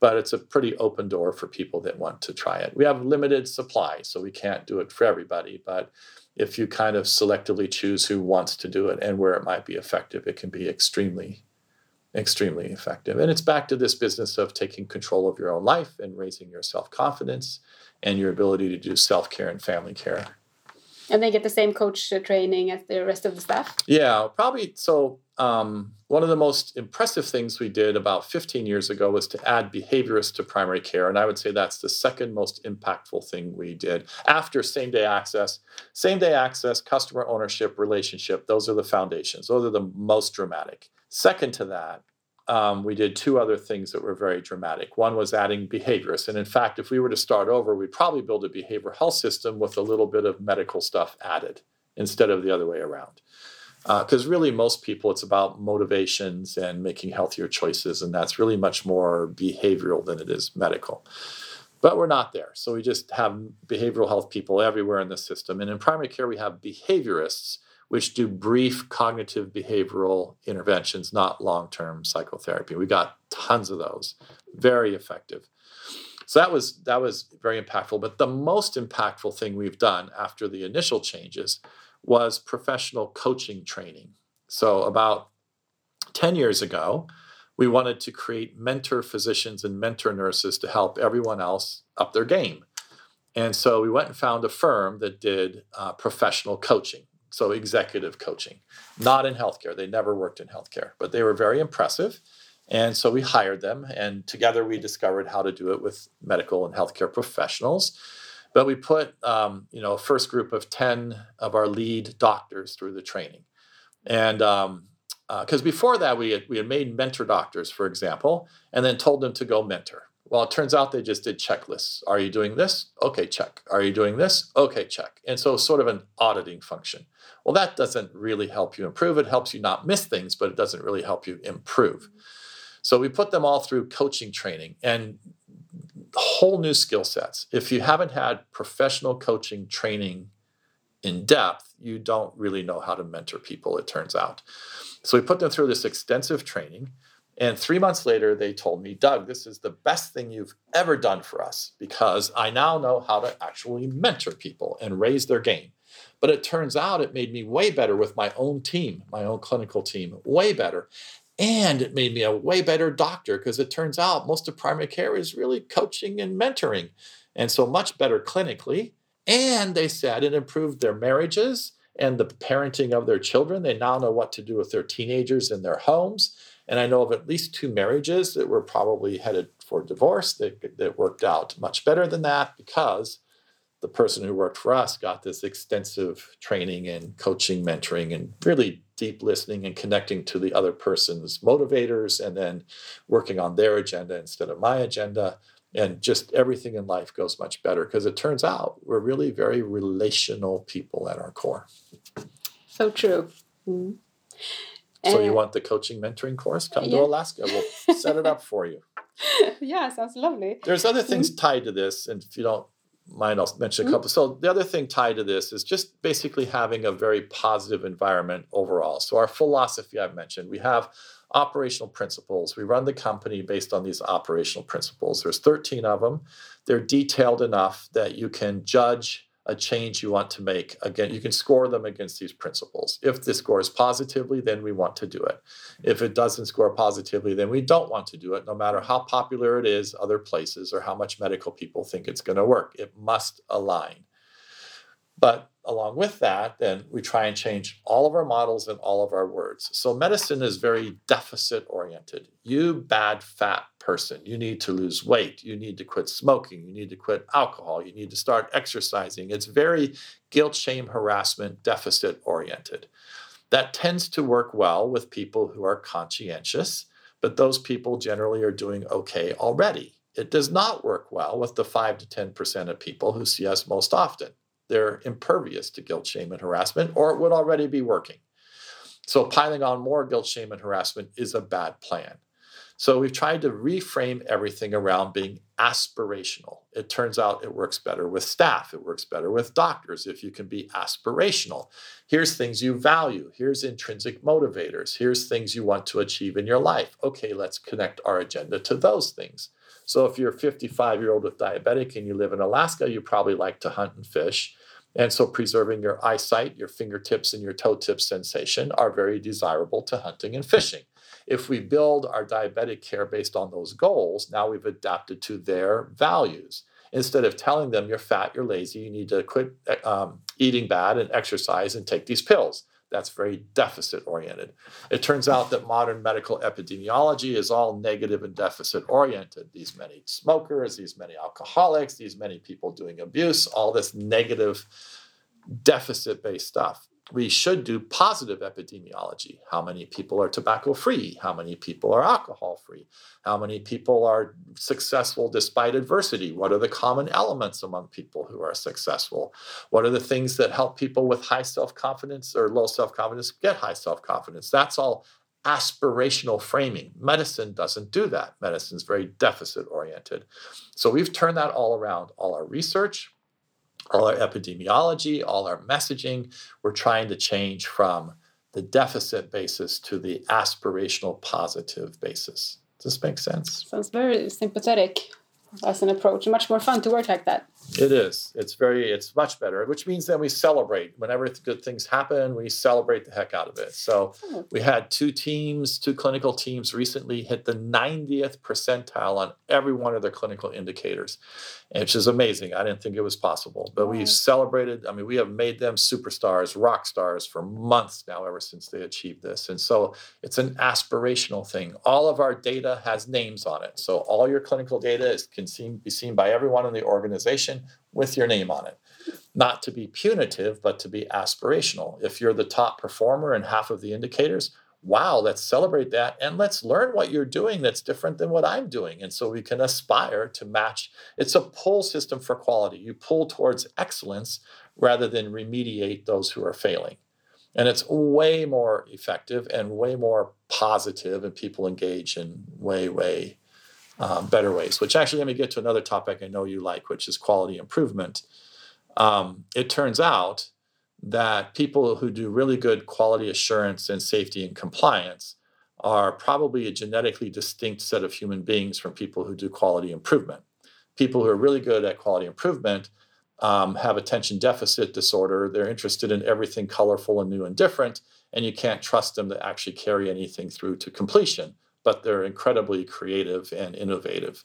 but it's a pretty open door for people that want to try it. We have limited supply, so we can't do it for everybody, but if you kind of selectively choose who wants to do it and where it might be effective, it can be extremely, extremely effective. And it's back to this business of taking control of your own life and raising your self confidence and your ability to do self care and family care. And they get the same coach training as the rest of the staff? Yeah, probably. So, um, one of the most impressive things we did about 15 years ago was to add behaviorists to primary care. And I would say that's the second most impactful thing we did after same day access. Same day access, customer ownership, relationship, those are the foundations. Those are the most dramatic. Second to that, um, we did two other things that were very dramatic. One was adding behaviorists. And in fact, if we were to start over, we'd probably build a behavioral health system with a little bit of medical stuff added instead of the other way around. Because uh, really, most people, it's about motivations and making healthier choices. And that's really much more behavioral than it is medical. But we're not there. So we just have behavioral health people everywhere in the system. And in primary care, we have behaviorists which do brief cognitive behavioral interventions, not long term psychotherapy. We got tons of those, very effective. So that was that was very impactful. But the most impactful thing we've done after the initial changes was professional coaching training. So about 10 years ago, we wanted to create mentor physicians and mentor nurses to help everyone else up their game. And so we went and found a firm that did uh, professional coaching so executive coaching, not in healthcare. They never worked in healthcare, but they were very impressive. And so we hired them, and together we discovered how to do it with medical and healthcare professionals. But we put, um, you know, a first group of 10 of our lead doctors through the training. And because um, uh, before that, we had, we had made mentor doctors, for example, and then told them to go mentor. Well, it turns out they just did checklists. Are you doing this? Okay, check. Are you doing this? Okay, check. And so, sort of an auditing function. Well, that doesn't really help you improve. It helps you not miss things, but it doesn't really help you improve. So, we put them all through coaching training and whole new skill sets. If you haven't had professional coaching training in depth, you don't really know how to mentor people, it turns out. So, we put them through this extensive training. And three months later, they told me, Doug, this is the best thing you've ever done for us because I now know how to actually mentor people and raise their game. But it turns out it made me way better with my own team, my own clinical team, way better. And it made me a way better doctor because it turns out most of primary care is really coaching and mentoring. And so much better clinically. And they said it improved their marriages and the parenting of their children. They now know what to do with their teenagers in their homes. And I know of at least two marriages that were probably headed for divorce that, that worked out much better than that because the person who worked for us got this extensive training and coaching, mentoring, and really deep listening and connecting to the other person's motivators and then working on their agenda instead of my agenda. And just everything in life goes much better because it turns out we're really very relational people at our core. So true. Mm-hmm. So you want the coaching mentoring course? Come yeah. to Alaska. We'll set it up for you. <laughs> Yeah, sounds lovely. There's other things mm-hmm. tied to this, and if you don't mind, I'll mention a mm-hmm. couple. Mm-hmm. So the other thing tied to this is just basically having a very positive environment overall. So our philosophy I've mentioned, we have operational principles. We run the company based on these operational principles. There's 13 of them. They're detailed enough that you can judge a change you want to make. Again, you can score them against these principles. If this scores positively, then we want to do it. If it doesn't score positively, then we don't want to do it, no matter how popular it is other places or how much medical people think it's going to work. It must align. But along with that, then we try and change all of our models and all of our words. So medicine is very deficit oriented. You bad fat person, you need to lose weight, you need to quit smoking, you need to quit alcohol, you need to start exercising. It's very guilt, shame, harassment, deficit oriented. That tends to work well with people who are conscientious, but those people generally are doing okay already. It does not work well with the 5 to 10% of people who see us most often they're impervious to guilt, shame, and harassment, or it would already be working. So piling on more guilt, shame, and harassment is a bad plan. So we've tried to reframe everything around being aspirational. It turns out it works better with staff, it works better with doctors if you can be aspirational. Here's things you value, here's intrinsic motivators, here's things you want to achieve in your life. Okay, let's connect our agenda to those things. So if you're a 55 year old with diabetic and you live in Alaska, you probably like to hunt and fish. And so preserving your eyesight, your fingertips, and your toe tip sensation are very desirable to hunting and fishing. If we build our diabetic care based on those goals, now we've adapted to their values. instead of telling them you're fat, you're lazy, you need to quit um, eating bad and exercise and take these pills. That's very deficit oriented. It turns out that modern medical epidemiology is all negative and deficit oriented. These many smokers, these many alcoholics, these many people doing abuse, all this negative deficit based stuff we should do positive epidemiology. How many people are tobacco free? How many people are alcohol free? How many people are successful despite adversity? What are the common elements among people who are successful? What are the things that help people with high self confidence or low self confidence get high self confidence? That's all aspirational framing. Medicine doesn't do that. Medicine is very deficit oriented. So we've turned that all around. All our research, all our epidemiology, all our messaging, we're trying to change from the deficit basis to the aspirational positive basis. Does this make sense? Sounds very sympathetic as an approach. Much more fun to work like that. It is. It's very. It's much better. Which means then we celebrate whenever good things happen. We celebrate the heck out of it. So oh. we had two teams, two clinical teams recently hit the 90th percentile on every one of their clinical indicators, which is amazing. I didn't think it was possible, but we celebrated. I mean, we have made them superstars, rock stars for months now, ever since they achieved this. And so it's an aspirational thing. All of our data has names on it. So all your clinical data is, can seen, be seen by everyone in the organization with your name on it. Not to be punitive, but to be aspirational. If you're the top performer in half of the indicators, wow, let's celebrate that and let's learn what you're doing that's different than what I'm doing. And so we can aspire to match. It's a pull system for quality. You pull towards excellence rather than remediate those who are failing. And it's way more effective and way more positive, and people engage in way, way um, better ways. Which actually, let me get to another topic I know you like, which is quality improvement. Um, it turns out that people who do really good quality assurance and safety and compliance are probably a genetically distinct set of human beings from people who do quality improvement. People who are really good at quality improvement um, have attention deficit disorder. They're interested in everything colorful and new and different, and you can't trust them to actually carry anything through to completion, but they're incredibly creative and innovative.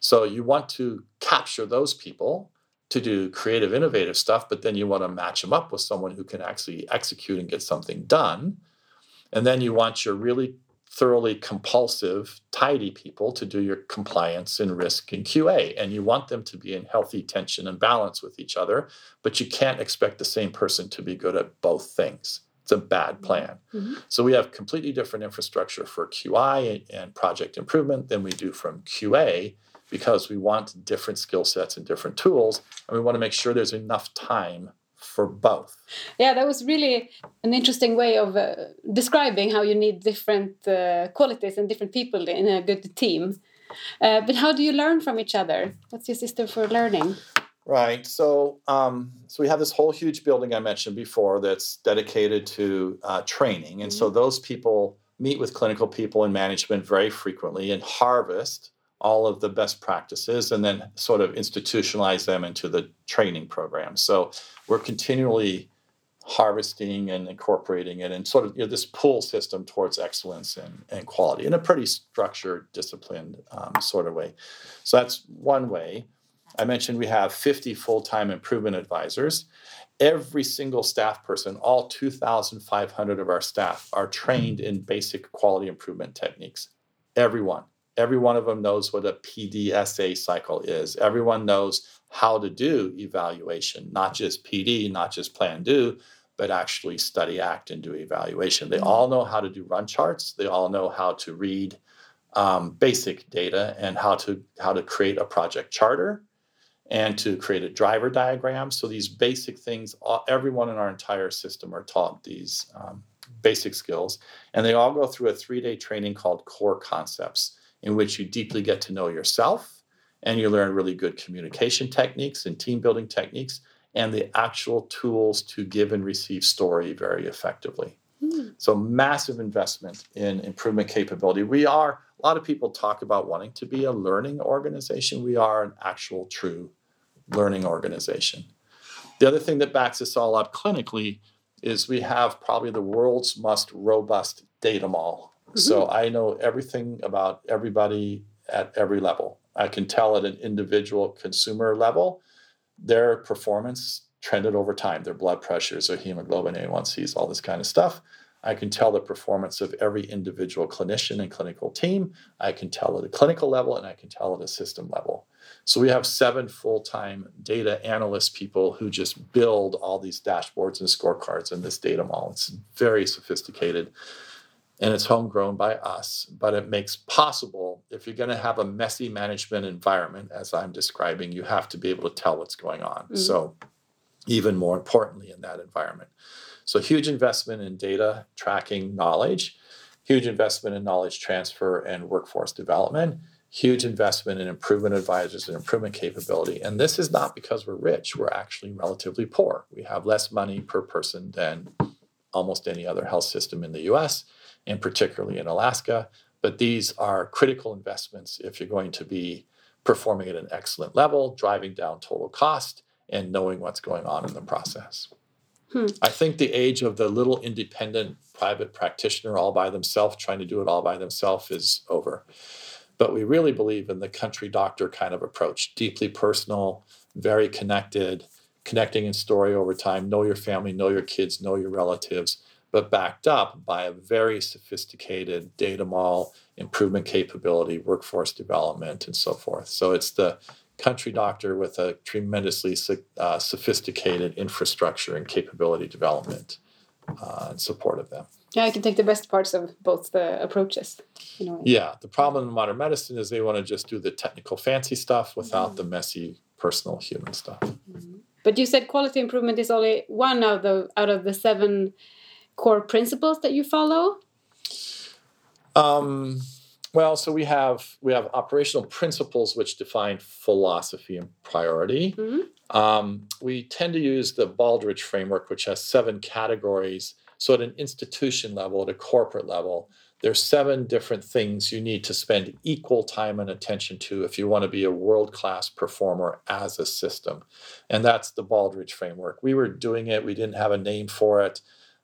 So you want to capture those people to do creative, innovative stuff, but then you want to match them up with someone who can actually execute and get something done. And then you want your really thoroughly compulsive, tidy people to do your compliance and risk and QA. And you want them to be in healthy tension and balance with each other, but you can't expect the same person to be good at both things. It's a bad mm-hmm. plan. Mm-hmm. So we have completely different infrastructure for QI and project improvement than we do from QA because we want different skill sets and different tools, and we want to make sure there's enough time for both. Yeah, that was really an interesting way of uh, describing how you need different uh, qualities and different people in a good team. Uh, but how do you learn from each other? What's your system for learning? Right. So, um, so we have this whole huge building I mentioned before that's dedicated to uh, training, and mm -hmm. so mm-hmm. those people meet with clinical people and management very frequently and harvest all of the best practices and then sort of institutionalize them into the training program. So we're continually harvesting and incorporating it and sort of you know, this pull system towards excellence and, and quality in a pretty structured, disciplined um, sort of way. So that's one way. I mentioned we have 50 full time improvement advisors. Every single staff person, all 2,500 of our staff, are trained in basic quality improvement techniques. Everyone every one of them knows what a PDSA cycle is. Everyone knows how to do evaluation, not just PD, not just plan do, but actually study, act, and do evaluation. They all know how to do run charts. They all know how to read um, basic data and how to how to create a project charter and to create a driver diagram. So these basic things, all, everyone in our entire system are taught these um, basic skills, and they all go through a three-day training called Core Concepts in which you deeply get to know yourself and you learn really good communication techniques and team building techniques and the actual tools to give and receive story very effectively. Mm. So, massive investment in improvement capability. We are, a lot of people talk about wanting to be a learning organization. We are an actual, true learning organization. The other thing that backs us all up clinically is we have probably the world's most robust data mall Mm-hmm. So I know everything about everybody at every level. I can tell at an individual consumer level their performance trended over time, their blood pressures, their hemoglobin A1Cs, all this kind of stuff. I can tell the performance of every individual clinician and clinical team. I can tell at a clinical level and I can tell at a system level. So we have seven full time data analyst people who just build all these dashboards and scorecards in this data mall. It's very sophisticated and it's homegrown by us, but it makes possible if you're going to have a messy management environment, as I'm describing, you have to be able to tell what's going on. Mm-hmm. So, even more importantly, in that environment. So, huge investment in data tracking knowledge, huge investment in knowledge transfer and workforce development, huge investment in improvement advisors and improvement capability. And this is not because we're rich, we're actually relatively poor. We have less money per person than almost any other health system in the US and particularly in Alaska. But these are critical investments if you're going to be performing at an excellent level, driving down total cost, and knowing what's going on in the process. Hmm. I think the age of the little independent private practitioner all by themselves, trying to do it all by themselves, is over. But we really believe in the country doctor kind of approach deeply personal, very connected, connecting in story over time, know your family, know your kids, know your relatives, but backed up by a very sophisticated data mall improvement capability, workforce development, and so forth. So it's the country doctor with a tremendously uh, sophisticated infrastructure and capability development uh, in support of them. Yeah, I can take the best parts of both the approaches. You know. Yeah, the problem in modern medicine is they want to just do the technical fancy stuff without mm-hmm. the messy personal human stuff. Mm-hmm. But you said quality improvement is only one of the out of the seven core principles that you follow? Um, well, so we have we have operational principles which define philosophy and priority. Mm-hmm. Um, we tend to use the Baldrige framework, which has seven categories. So at an institution level, at a corporate level, there's seven different things you need to spend equal time and attention to if you want to be a world-class performer as a system. And that's the Baldrige framework. We were doing it, we didn't have a name for it.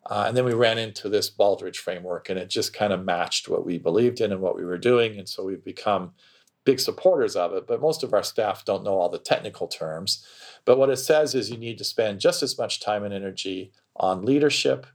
Uh, and then we ran into this Baldrige framework, and it just kind of matched what we believed in and what we were doing. And so we've become big supporters of it. But most of our staff don't know all the technical terms. But what it says is you need to spend just as much time and energy on leadership,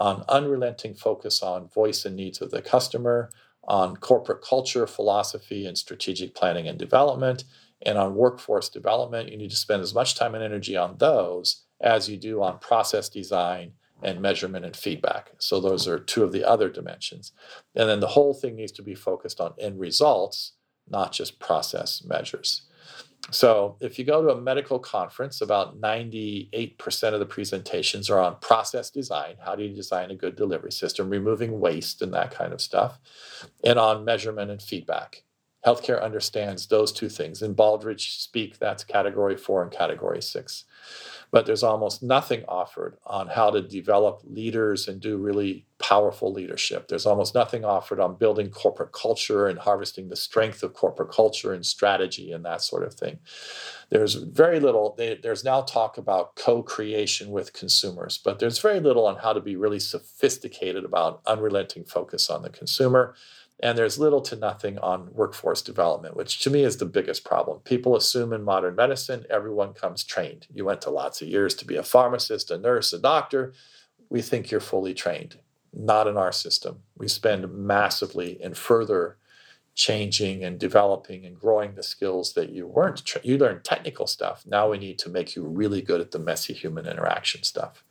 on unrelenting focus on voice and needs of the customer, on corporate culture, philosophy, and strategic planning and development, and on workforce development. You need to spend as much time and energy on those as you do on process design and measurement and feedback. So those are two of the other dimensions. And then the whole thing needs to be focused on end results, not just process measures. So if you go to a medical conference, about 98% of the presentations are on process design. How do you design a good delivery system, removing waste and that kind of stuff, and on measurement and feedback. Healthcare understands those two things. In Baldrige speak, that's category four and category six but there's almost nothing offered on how to develop leaders and do really powerful leadership. There's almost nothing offered on building corporate culture and harvesting the strength of corporate culture and strategy and that sort of thing. There's very little, there's now talk about co creation with consumers, but there's very little on how to be really sophisticated about unrelenting focus on the consumer and there's little to nothing on workforce development, which to me is the biggest problem. People assume in modern medicine everyone comes trained. You went to lots of years to be a pharmacist, a nurse, a doctor. We think you're fully trained. Not in our system. We spend massively in further changing and developing and growing the skills that you weren't tra- you learned technical stuff now we need to make you really good at the messy human interaction stuff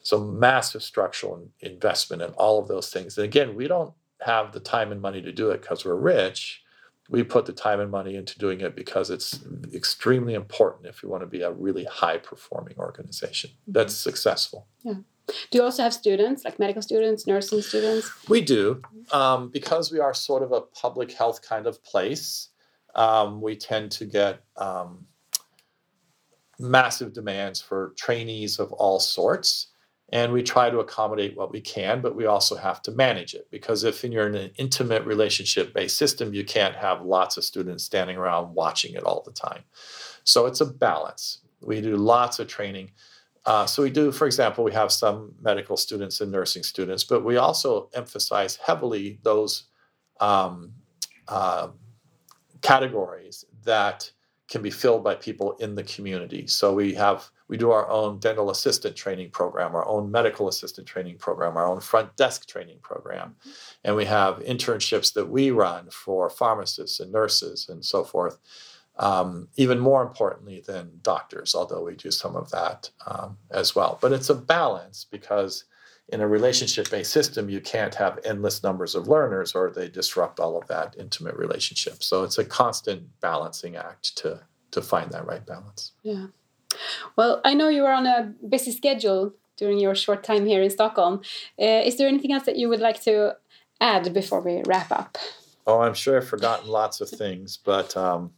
so massive structural investment in all of those things and again we don't have the time and money to do it because we're rich. We put the time and money into doing it because it's extremely important if you want to be a really high performing organization mm-hmm. that's successful. Yeah. Do you also have students, like medical students, nursing students? We do. Um, because we are sort of a public health kind of place, um, we tend to get um, massive demands for trainees of all sorts and we try to accommodate what we can but we also have to manage it because if you're in an intimate relationship based system you can't have lots of students standing around watching it all the time. So it's a balance. We do lots of training. Uh, so we do for example we have some medical students and nursing students but we also emphasize heavily those um, uh, categories that can be filled by people in the community. So we have we do our own dental assistant training program, our own medical assistant training program, our own front desk training program, and we have internships that we run for pharmacists and nurses and so forth. Um, even more importantly than doctors, although we do some of that um, as well. But it's a balance because in a relationship based system, you can't have endless numbers of learners or they disrupt all of that intimate relationship. So it's a constant balancing act to, to find that right balance. Yeah. Well, I know you are on a busy schedule during your short time here in Stockholm. Uh, is there anything else that you would like to add before we wrap up? Oh, I'm sure I've forgotten lots of things, but um,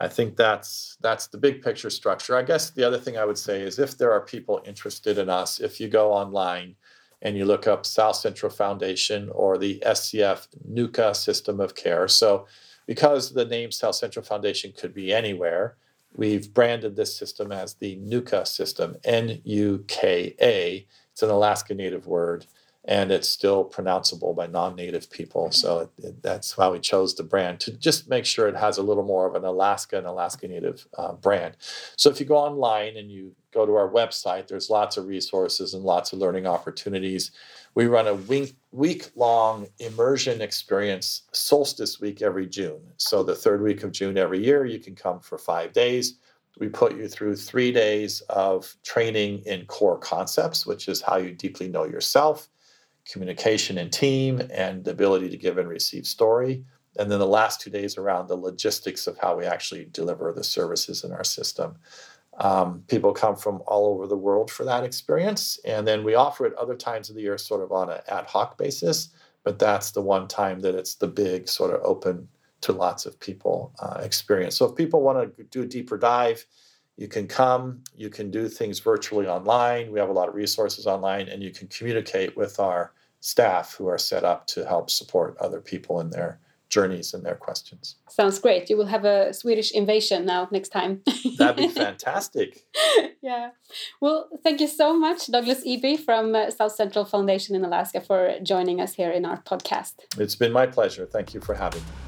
I think that's that's the big picture structure. I guess the other thing I would say is if there are people interested in us, if you go online and you look up South Central Foundation or the SCF Nuka system of care. So because the name South Central Foundation could be anywhere, we've branded this system as the Nuka system, N U K A. It's an Alaska Native word and it's still pronounceable by non-native people. So it, it, that's why we chose the brand to just make sure it has a little more of an Alaska and Alaska Native uh, brand. So if you go online and you go to our website, there's lots of resources and lots of learning opportunities. We run a week week long immersion experience solstice week every June. So the third week of June every year, you can come for five days. We put you through three days of training in core concepts, which is how you deeply know yourself communication and team and the ability to give and receive story. And then the last two days around the logistics of how we actually deliver the services in our system. Um, people come from all over the world for that experience. And then we offer it other times of the year, sort of on an ad hoc basis. But that's the one time that it's the big, sort of open to lots of people uh, experience. So if people want to do a deeper dive, you can come, you can do things virtually online. We have a lot of resources online, and you can communicate with our staff who are set up to help support other people in their journeys and their questions. Sounds great. You will have a Swedish invasion now next time. <laughs> That'd be <laughs> fantastic. yeah. Well, thank you so much, Douglas Eby from uh, South Central Foundation in Alaska, for joining us here in our podcast. It's been my pleasure. Thank you for having me.